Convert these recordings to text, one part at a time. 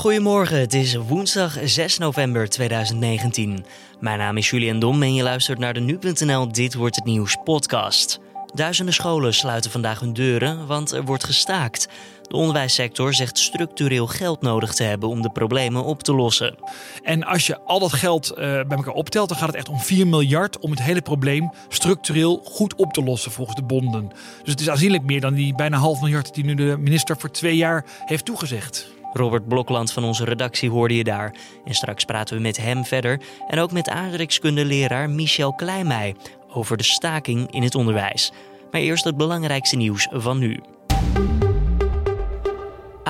Goedemorgen, het is woensdag 6 november 2019. Mijn naam is Julian Dom en je luistert naar de Nu.nl Dit Wordt Het Nieuws podcast. Duizenden scholen sluiten vandaag hun deuren, want er wordt gestaakt. De onderwijssector zegt structureel geld nodig te hebben om de problemen op te lossen. En als je al dat geld uh, bij elkaar optelt, dan gaat het echt om 4 miljard om het hele probleem structureel goed op te lossen volgens de bonden. Dus het is aanzienlijk meer dan die bijna half miljard die nu de minister voor twee jaar heeft toegezegd. Robert Blokland van onze redactie hoorde je daar. En straks praten we met hem verder. En ook met aardrijkskundeleraar Michel Kleimij over de staking in het onderwijs. Maar eerst het belangrijkste nieuws van nu.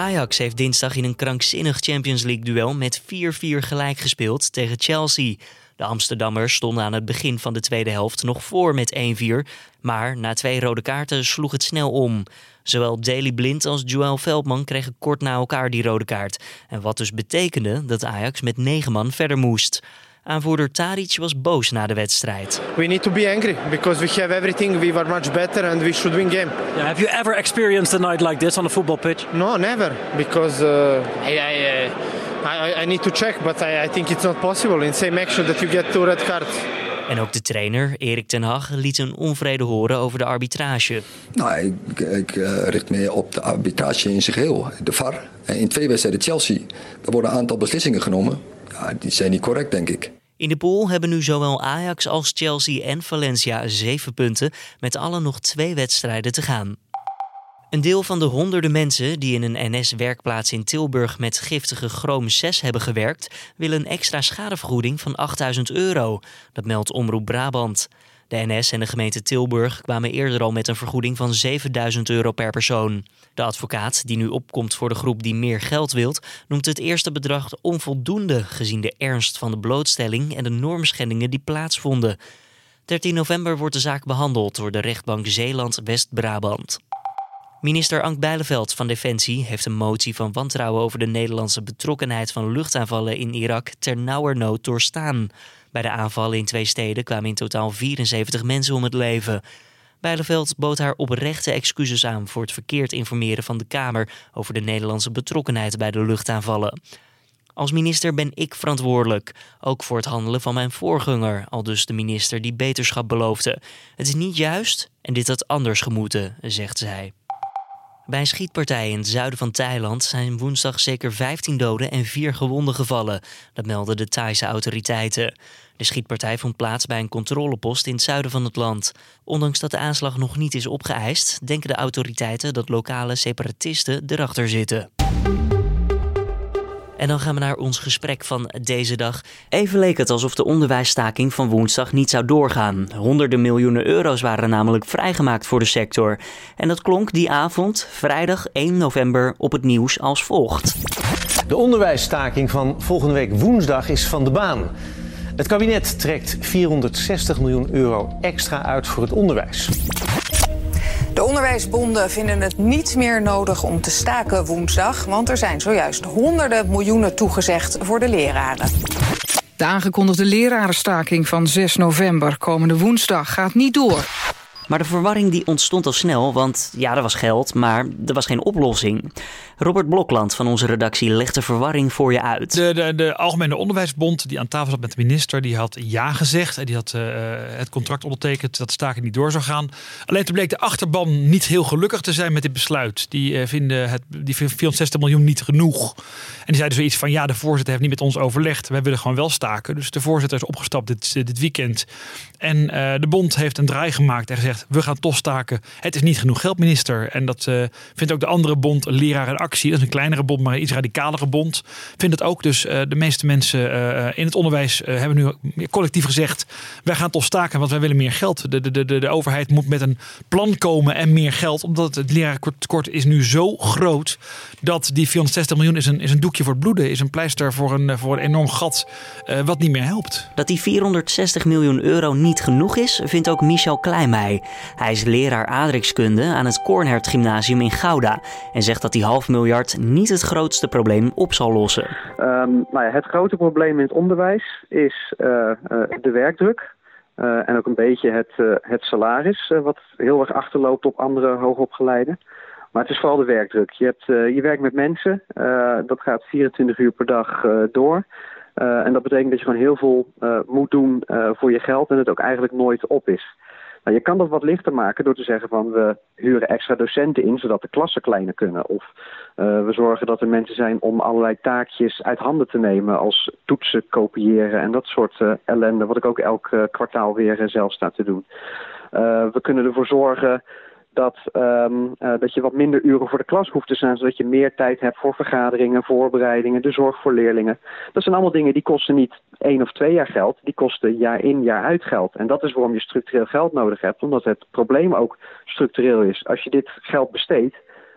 Ajax heeft dinsdag in een krankzinnig Champions League duel met 4-4 gelijk gespeeld tegen Chelsea. De Amsterdammers stonden aan het begin van de tweede helft nog voor met 1-4, maar na twee rode kaarten sloeg het snel om. Zowel Daley Blind als Joel Veldman kregen kort na elkaar die rode kaart. En wat dus betekende dat Ajax met negen man verder moest. Aanvoerder Tadic was boos na de wedstrijd. We need to be angry because we have everything. We were much better and we should win game. Yeah, have you ever experienced a night like this on a football pitch? No, never. Because uh, I, I, uh, I, I, need to check, but I, I think it's not possible in same action that you get two red cards. En ook de trainer, Erik ten Hag, liet een onvrede horen over de arbitrage. Nou, ik, ik uh, richt me op de arbitrage in zich heel, de VAR. In twee wedstrijden Chelsea, er worden een aantal beslissingen genomen. Ja, die zijn niet correct, denk ik. In de pool hebben nu zowel Ajax als Chelsea en Valencia zeven punten, met alle nog twee wedstrijden te gaan. Een deel van de honderden mensen die in een NS-werkplaats in Tilburg met giftige chroom 6 hebben gewerkt, willen een extra schadevergoeding van 8000 euro. Dat meldt Omroep Brabant. De NS en de gemeente Tilburg kwamen eerder al met een vergoeding van 7000 euro per persoon. De advocaat, die nu opkomt voor de groep die meer geld wilt, noemt het eerste bedrag onvoldoende gezien de ernst van de blootstelling en de normschendingen die plaatsvonden. 13 november wordt de zaak behandeld door de rechtbank Zeeland-West-Brabant. Minister Ank Bijleveld van Defensie heeft een motie van wantrouwen over de Nederlandse betrokkenheid van luchtaanvallen in Irak ter nauwernood doorstaan. Bij de aanvallen in twee steden kwamen in totaal 74 mensen om het leven. Bijleveld bood haar oprechte excuses aan voor het verkeerd informeren van de Kamer over de Nederlandse betrokkenheid bij de luchtaanvallen. Als minister ben ik verantwoordelijk, ook voor het handelen van mijn voorganger, al dus de minister die beterschap beloofde. Het is niet juist en dit had anders gemoeten, zegt zij. Bij een schietpartij in het zuiden van Thailand zijn woensdag zeker 15 doden en 4 gewonden gevallen. Dat melden de Thaise autoriteiten. De schietpartij vond plaats bij een controlepost in het zuiden van het land. Ondanks dat de aanslag nog niet is opgeëist, denken de autoriteiten dat lokale separatisten erachter zitten. En dan gaan we naar ons gesprek van deze dag. Even leek het alsof de onderwijsstaking van woensdag niet zou doorgaan. Honderden miljoenen euro's waren namelijk vrijgemaakt voor de sector. En dat klonk die avond, vrijdag 1 november, op het nieuws als volgt. De onderwijsstaking van volgende week woensdag is van de baan. Het kabinet trekt 460 miljoen euro extra uit voor het onderwijs. De onderwijsbonden vinden het niet meer nodig om te staken woensdag, want er zijn zojuist honderden miljoenen toegezegd voor de leraren. De aangekondigde lerarenstaking van 6 november komende woensdag gaat niet door. Maar de verwarring die ontstond al snel, want ja, er was geld, maar er was geen oplossing. Robert Blokland van onze redactie legt de verwarring voor je uit. De, de, de Algemene Onderwijsbond, die aan tafel zat met de minister, die had ja gezegd. En die had uh, het contract ondertekend dat de niet door zou gaan. Alleen toen bleek de achterban niet heel gelukkig te zijn met dit besluit. Die uh, vinden het, die 460 miljoen niet genoeg. En die zeiden zoiets van, ja, de voorzitter heeft niet met ons overlegd. Wij willen gewoon wel staken. Dus de voorzitter is opgestapt dit, dit weekend. En uh, de bond heeft een draai gemaakt en gezegd, we gaan toch staken. Het is niet genoeg geld, minister. En dat vindt ook de andere bond, leraar en actie. Dat is een kleinere bond, maar een iets radicalere bond. Vindt het ook. Dus uh, de meeste mensen uh, in het onderwijs hebben nu collectief gezegd: wij gaan toch staken, want wij willen meer geld. De, de, de, de overheid moet met een plan komen en meer geld. Omdat het lerarentekort is nu zo groot dat die 460 miljoen is een, is een doekje voor het bloeden. Is een pleister voor een, voor een enorm gat wat niet meer helpt. Dat die 460 miljoen euro niet genoeg is, vindt ook Michel Kleimij. Hij is leraar aardrijkskunde aan het Kornhert Gymnasium in Gouda. En zegt dat die half miljard niet het grootste probleem op zal lossen. Um, nou ja, het grote probleem in het onderwijs is uh, uh, de werkdruk. Uh, en ook een beetje het, het salaris, wat heel erg achterloopt op andere hoogopgeleiden. Maar het is vooral de werkdruk. Je, hebt, je werkt met mensen, dat gaat 24 uur per dag door. en dat betekent dat je gewoon heel veel moet doen voor je geld en het ook eigenlijk nooit op is. Nou, je kan dat wat lichter maken door te zeggen van we huren extra docenten in zodat de klassen kleiner kunnen. Of uh, we zorgen dat er mensen zijn om allerlei taakjes uit handen te nemen als toetsen kopiëren en dat soort uh, ellende wat ik ook elk uh, kwartaal weer zelf sta te doen. we kunnen ervoor zorgen dat, um, dat je wat minder uren voor de klas hoeft te staan, zodat je meer tijd hebt voor vergaderingen, voorbereidingen, de zorg voor leerlingen. Dat zijn allemaal dingen die kosten niet één of twee jaar geld, die kosten jaar in, jaar uit geld. En dat is waarom je structureel geld nodig hebt, omdat het probleem ook structureel is. Als je dit geld besteedt,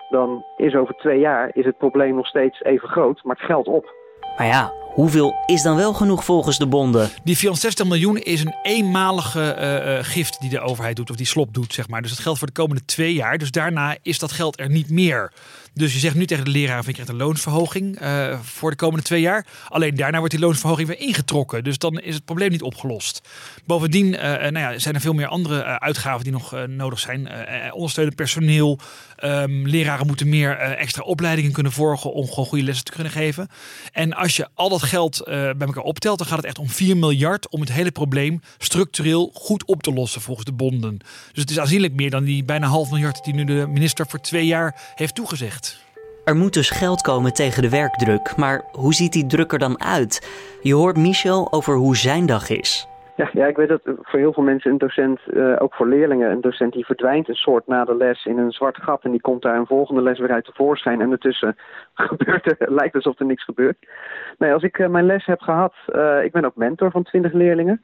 dan is over twee jaar is het probleem nog steeds even groot, maar het geld op. Maar ja, Hoeveel is dan wel genoeg volgens de bonden? Die 460 miljoen is een eenmalige uh, gift die de overheid doet, of die slop doet, zeg maar. Dus dat geldt voor de komende twee jaar. Dus daarna is dat geld er niet meer. Dus je zegt nu tegen de leraar: van je een loonsverhoging uh, voor de komende twee jaar. Alleen daarna wordt die loonsverhoging weer ingetrokken. Dus dan is het probleem niet opgelost. Bovendien nou ja, zijn er veel meer andere uitgaven die nog nodig zijn. ondersteunend personeel. Um, leraren moeten meer extra opleidingen kunnen volgen om gewoon goede lessen te kunnen geven. En als je al dat geld bij elkaar optelt, dan gaat het echt om 4 miljard om het hele probleem structureel goed op te lossen volgens de bonden. Dus het is aanzienlijk meer dan die bijna half miljard die nu de minister voor twee jaar heeft toegezegd. Er moet dus geld komen tegen de werkdruk, maar hoe ziet die druk er dan uit? Je hoort Michel over hoe zijn dag is. Ja, ja, ik weet dat voor heel veel mensen een docent, uh, ook voor leerlingen, een docent die verdwijnt een soort na de les in een zwart gat en die komt daar een volgende les weer uit tevoorschijn en ondertussen gebeurt er, lijkt alsof er niks gebeurt. Nee, als ik uh, mijn les heb gehad, uh, ik ben ook mentor van twintig leerlingen.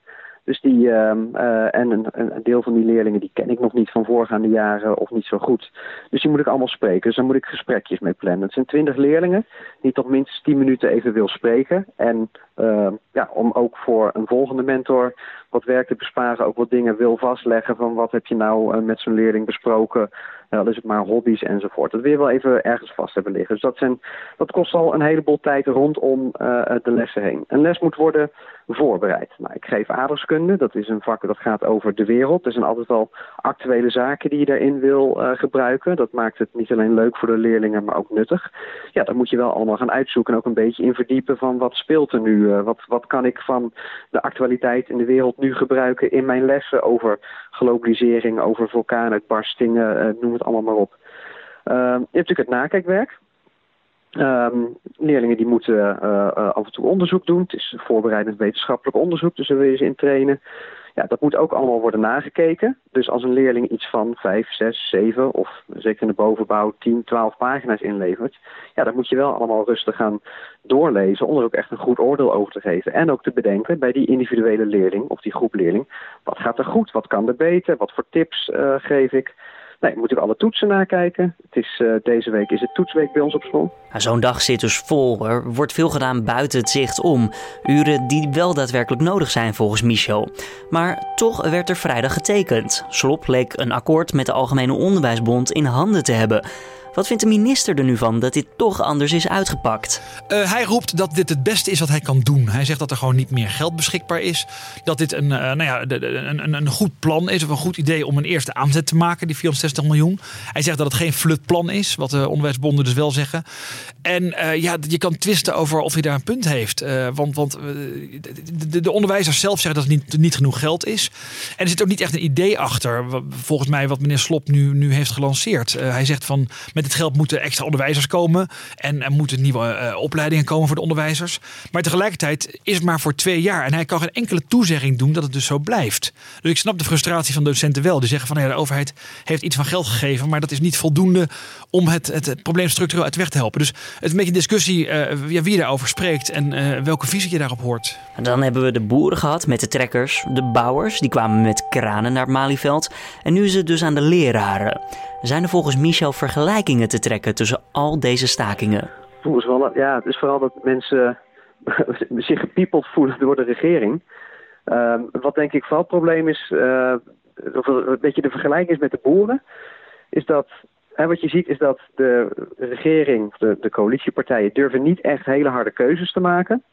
Dus die, uh, uh, en een, deel van die leerlingen die ken ik nog niet van voorgaande jaren of niet zo goed. Dus die moet ik allemaal spreken. Dus daar moet ik gesprekjes mee plannen. Het zijn twintig leerlingen die tot minstens tien minuten even wil spreken. En uh, ja, om ook voor een volgende mentor wat werk te besparen, ook wat dingen wil vastleggen van wat heb je nou uh, met zo'n leerling besproken. Uh, is het maar hobby's enzovoort. Dat wil je wel even ergens vast hebben liggen. Dus dat, zijn, dat kost al een heleboel tijd rondom uh, de lessen heen. Een les moet worden voorbereid. Nou, ik geef aardrijkskunde, dat is een vak dat gaat over de wereld. Er zijn altijd wel actuele zaken die je daarin wil uh, gebruiken. Dat maakt het niet alleen leuk voor de leerlingen, maar ook nuttig. Ja, dan moet je wel allemaal gaan uitzoeken en ook een beetje in verdiepen van wat speelt er nu. Uh, wat, wat kan ik van de actualiteit in de wereld nu gebruiken in mijn lessen over globalisering, over vulkaanuitbarstingen, uh, noem het allemaal maar op. je hebt natuurlijk het nakijkwerk. Um, leerlingen die moeten uh, uh, af en toe onderzoek doen. Het is voorbereidend wetenschappelijk onderzoek, dus daar wil je ze in trainen. Ja, dat moet ook allemaal worden nagekeken. Dus als een leerling iets van 5, 6, 7 of zeker in de bovenbouw 10, 12 pagina's inlevert, ja, dan moet je wel allemaal rustig gaan doorlezen om er ook echt een goed oordeel over te geven. En ook te bedenken bij die individuele leerling of die groep leerling, wat gaat er goed, wat kan er beter, wat voor tips uh, geef ik. Nee, moet ik alle toetsen nakijken. Het is, uh, deze week is het toetsweek bij ons op school. Nou, Zo'n dag zit dus vol. Er wordt veel gedaan buiten het zicht om. Uren die wel daadwerkelijk nodig zijn volgens Michel. Maar toch werd er vrijdag getekend. Slop leek een akkoord met de Algemene Onderwijsbond in handen te hebben. Wat vindt de minister er nu van dat dit toch anders is uitgepakt? Uh, hij roept dat dit het beste is wat hij kan doen. Hij zegt dat er gewoon niet meer geld beschikbaar is. Dat dit een, uh, nou ja, een, een, een, goed plan is of een goed idee om een eerste aanzet te maken, die 460 miljoen. Hij zegt dat het geen flutplan is, wat de onderwijsbonden dus wel zeggen. En uh, ja, je kan twisten over of hij daar een punt heeft. want want de, de, onderwijzers zelf zeggen dat het niet, niet genoeg geld is. En er zit ook niet echt een idee achter, volgens mij, wat meneer Slop nu, nu heeft gelanceerd. hij zegt van met geld moeten extra onderwijzers komen. En er moeten nieuwe uh, opleidingen komen voor de onderwijzers. Maar tegelijkertijd is het maar voor twee jaar. En hij kan geen enkele toezegging doen dat het dus zo blijft. Dus ik snap de frustratie van docenten wel. Die zeggen van ja, de overheid heeft iets van geld gegeven. Maar dat is niet voldoende om het, het, probleem structureel uit weg te helpen. Dus het is een beetje een discussie ja, wie daarover spreekt. En uh, welke visie je daarop hoort. En dan hebben we de boeren gehad met de trekkers. De bouwers, die kwamen met kranen naar Malieveld. En nu is het dus aan de leraren. Zijn er volgens Michel vergelijkingen te trekken tussen al deze stakingen? Ja, het is vooral dat mensen zich gepiepeld voelen door de regering. Uh, wat denk ik vooral het probleem is, uh, of een beetje de vergelijking is met de boeren, is dat en wat je ziet is dat de regering, de, de coalitiepartijen, durven niet echt hele harde keuzes te maken.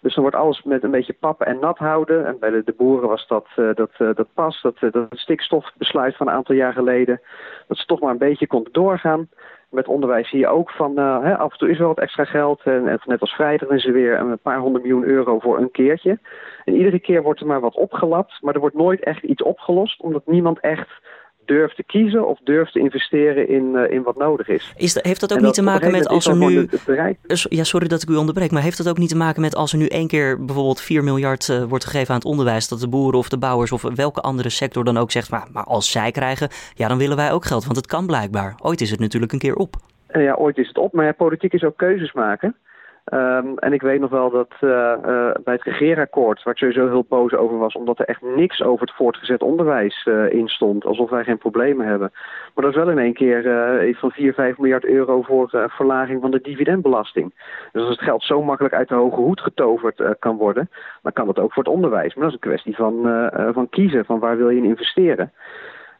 Dus dan wordt alles met een beetje pap en nat houden. En bij de, de boeren was dat, uh, dat, uh, dat pas, dat, uh, stikstofbesluit van een aantal jaar geleden. Dat ze toch maar een beetje konden doorgaan. Met onderwijs zie je ook van hè, af en toe is er wat extra geld. En, net als vrijdag is er weer een paar honderd miljoen euro voor een keertje. En iedere keer wordt er maar wat opgelapt, maar er wordt nooit echt iets opgelost, omdat niemand echt durft te kiezen of durft te investeren in, uh, in wat nodig is. is dat, heeft dat ook niet te maken met als er nu. Ja, sorry dat ik u onderbreek, maar heeft dat ook niet te maken met als er nu één keer bijvoorbeeld 4 miljard uh, wordt gegeven aan het onderwijs, dat de boeren of de bouwers of welke andere sector dan ook zegt, maar, maar als zij krijgen, ja, dan willen wij ook geld, want het kan blijkbaar. Ooit is het natuurlijk een keer op. Uh, ja, ooit is het op, maar ja, politiek is ook keuzes maken. Um, en ik weet nog wel dat uh, uh, bij het regeerakkoord, waar ik sowieso heel boos over was, omdat er echt niks over het voortgezet onderwijs uh, in stond, alsof wij geen problemen hebben. Maar dat is wel in één keer van 4, 5 miljard euro voor verlaging van de dividendbelasting. Dus als het geld zo makkelijk uit de hoge hoed getoverd kan worden, dan kan dat ook voor het onderwijs. Maar dat is een kwestie van, van kiezen, van waar wil je in investeren.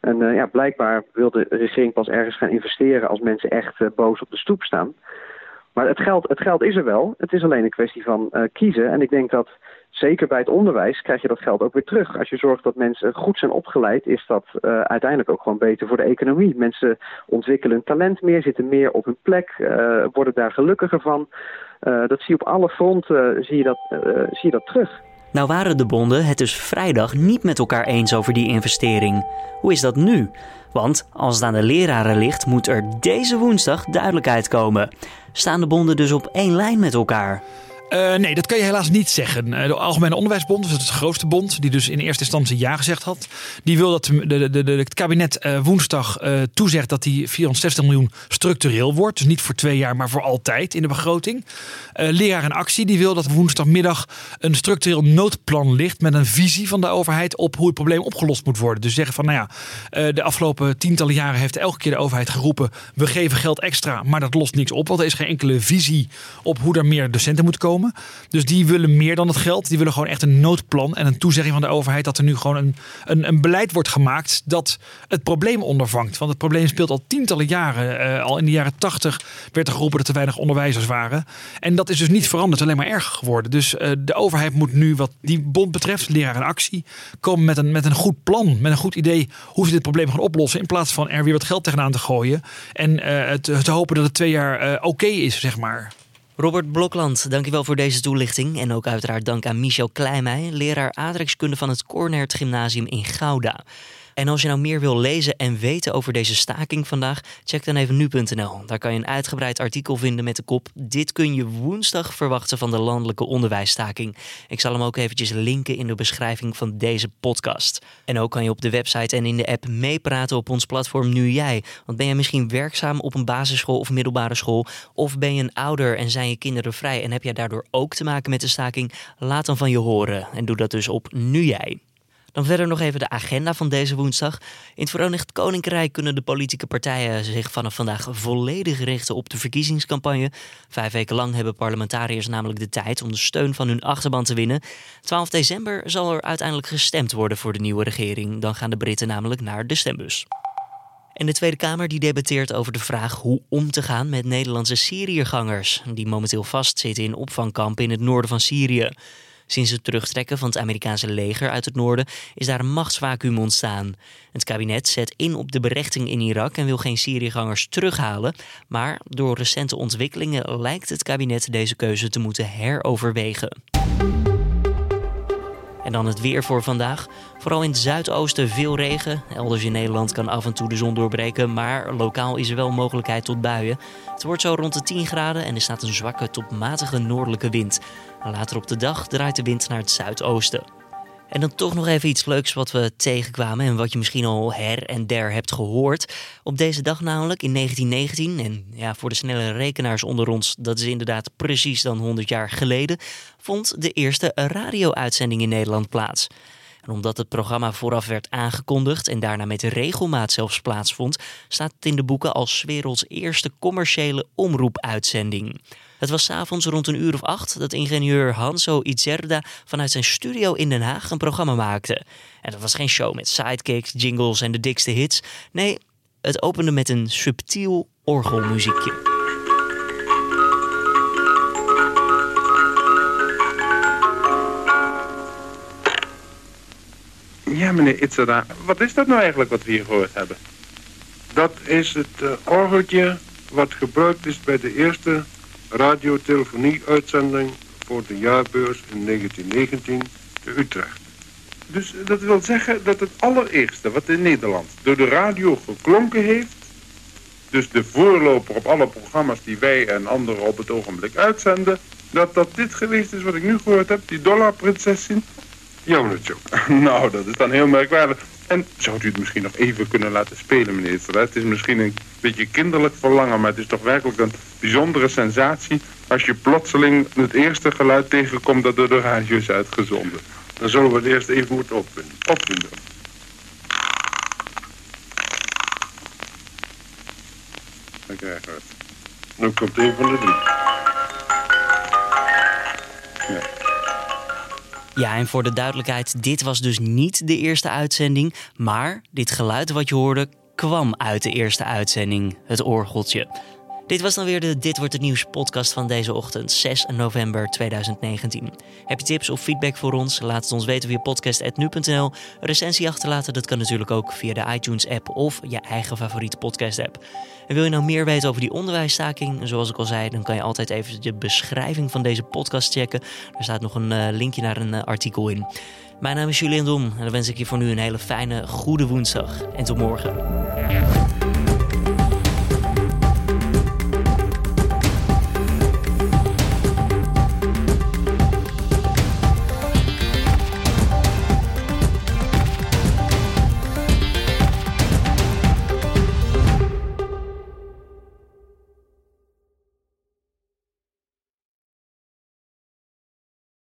En ja, blijkbaar wil de regering pas ergens gaan investeren als mensen echt boos op de stoep staan. Maar het geld, het geld is er wel. Het is alleen een kwestie van uh, kiezen. En ik denk dat zeker bij het onderwijs krijg je dat geld ook weer terug. Als je zorgt dat mensen goed zijn opgeleid, is dat uh, uiteindelijk ook gewoon beter voor de economie. Mensen ontwikkelen talent meer, zitten meer op hun plek, uh, worden daar gelukkiger van. dat zie je op alle fronten zie je dat, zie je dat terug. Nou waren de bonden het dus vrijdag niet met elkaar eens over die investering. Hoe is dat nu? Want als het aan de leraren ligt, moet er deze woensdag duidelijkheid komen. Staan de bonden dus op één lijn met elkaar? Uh, nee, dat kan je helaas niet zeggen. Uh, de Algemene Onderwijsbond, dus het grootste bond, die dus in eerste instantie ja gezegd had, die wil dat de, de, de, het kabinet uh, woensdag toezegt dat die 460 miljoen structureel wordt. Dus niet voor twee jaar, maar voor altijd in de begroting. Leraar in Actie, die wil dat woensdagmiddag een structureel noodplan ligt met een visie van de overheid op hoe het probleem opgelost moet worden. Dus zeggen van, nou ja, de afgelopen tientallen jaren heeft elke keer de overheid geroepen, we geven geld extra, maar dat lost niks op, want er is geen enkele visie op hoe er meer docenten moeten komen. Dus die willen meer dan het geld. Die willen gewoon echt een noodplan en een toezegging van de overheid dat er nu gewoon een, een, een beleid wordt gemaakt dat het probleem ondervangt. Want het probleem speelt al tientallen jaren. Uh, al in de jaren tachtig werd er geroepen dat er weinig onderwijzers waren. En dat is dus niet veranderd, alleen maar erger geworden. Dus uh, de overheid moet nu, wat die bond betreft, leraar in actie, komen met een, met een goed plan, met een goed idee hoe ze dit probleem gaan oplossen. In plaats van er weer wat geld tegenaan te gooien en uh, te, te, hopen dat het twee jaar oké is, zeg maar. Robert Blokland, dankjewel voor deze toelichting. En ook uiteraard dank aan Michel Kleimij, leraar aardrijkskunde van het Cornert Gymnasium in Gouda. En als je nou meer wil lezen en weten over deze staking vandaag, check dan even nu.nl. Daar kan je een uitgebreid artikel vinden met de kop: Dit kun je woensdag verwachten van de landelijke onderwijsstaking. Ik zal hem ook eventjes linken in de beschrijving van deze podcast. En ook kan je op de website en in de app meepraten op ons platform Nu Jij. Want ben jij misschien werkzaam op een basisschool of middelbare school? Of ben je een ouder en zijn je kinderen vrij en heb jij daardoor ook te maken met de staking? Laat dan van je horen en doe dat dus op Nu Jij. Dan verder nog even de agenda van deze woensdag. In het Verenigd Koninkrijk kunnen de politieke partijen zich vanaf vandaag volledig richten op de verkiezingscampagne. Vijf weken lang hebben parlementariërs namelijk de tijd om de steun van hun achterban te winnen. 12 december zal er uiteindelijk gestemd worden voor de nieuwe regering. Dan gaan de Britten namelijk naar de stembus. En de Tweede Kamer die debatteert over de vraag hoe om te gaan met Nederlandse Syriëgangers, die momenteel vastzitten in opvangkampen in het noorden van Syrië. Sinds het terugtrekken van het Amerikaanse leger uit het noorden is daar een machtsvacuum ontstaan. Het kabinet zet in op de berechting in Irak en wil geen Syriëgangers terughalen. Maar door recente ontwikkelingen lijkt het kabinet deze keuze te moeten heroverwegen. En dan het weer voor vandaag. Vooral in het zuidoosten veel regen. Elders in Nederland kan af en toe de zon doorbreken, maar lokaal is er wel mogelijkheid tot buien. Het wordt zo rond de 10 graden en er staat een zwakke tot matige noordelijke wind. Later op de dag draait de wind naar het zuidoosten. En dan toch nog even iets leuks wat we tegenkwamen en wat je misschien al her en der hebt gehoord. Op deze dag namelijk, in 1919, en ja, voor de snelle rekenaars onder ons, dat is inderdaad precies dan 100 jaar geleden, vond de eerste radio-uitzending in Nederland plaats. En omdat het programma vooraf werd aangekondigd en daarna met regelmaat zelfs plaatsvond, staat het in de boeken als werelds eerste commerciële omroepuitzending. Het was s'avonds rond een uur of acht dat ingenieur Hanso Itzerda vanuit zijn studio in Den Haag een programma maakte. En dat was geen show met sidekicks, jingles en de dikste hits. Nee, het opende met een subtiel orgelmuziekje. Ja, meneer Itzerda, wat is dat nou eigenlijk wat we hier gehoord hebben? Dat is het uh, orgeltje wat gebruikt is bij de eerste radiotelefonie-uitzending voor de jaarbeurs in 1919 te Utrecht. Dus dat wil zeggen dat het allereerste wat in Nederland door de radio geklonken heeft, dus de voorloper op alle programma's die wij en anderen op het ogenblik uitzenden, dat dat dit geweest is wat ik nu gehoord heb, die dollarprinsesin. Jammertje. nou, dat is dan heel merkwaardig. En zou u het misschien nog even kunnen laten spelen, meneer Het is misschien een beetje kinderlijk verlangen, maar het is toch werkelijk een bijzondere sensatie als je plotseling het eerste geluid tegenkomt dat door de radio is uitgezonden. Dan zullen we het eerst even moeten opvinden. opvinden. Dan. Nu komt een van de drie. Ja. Ja, en voor de duidelijkheid, dit was dus niet de eerste uitzending, maar dit geluid wat je hoorde kwam uit de eerste uitzending, het orgeltje. Dit was dan weer de Dit wordt het nieuws podcast van deze ochtend, 6 november 2019. Heb je tips of feedback voor ons? Laat het ons weten via podcast.nu.nl. Recensie achterlaten, dat kan natuurlijk ook via de iTunes app of je eigen favoriete podcast app. En wil je nou meer weten over die onderwijsstaking? Zoals ik al zei, dan kan je altijd even de beschrijving van deze podcast checken. Er staat nog een uh, linkje naar een uh, artikel in. Mijn naam is Julian Dom en dan wens ik je voor nu een hele fijne, goede woensdag. En tot morgen.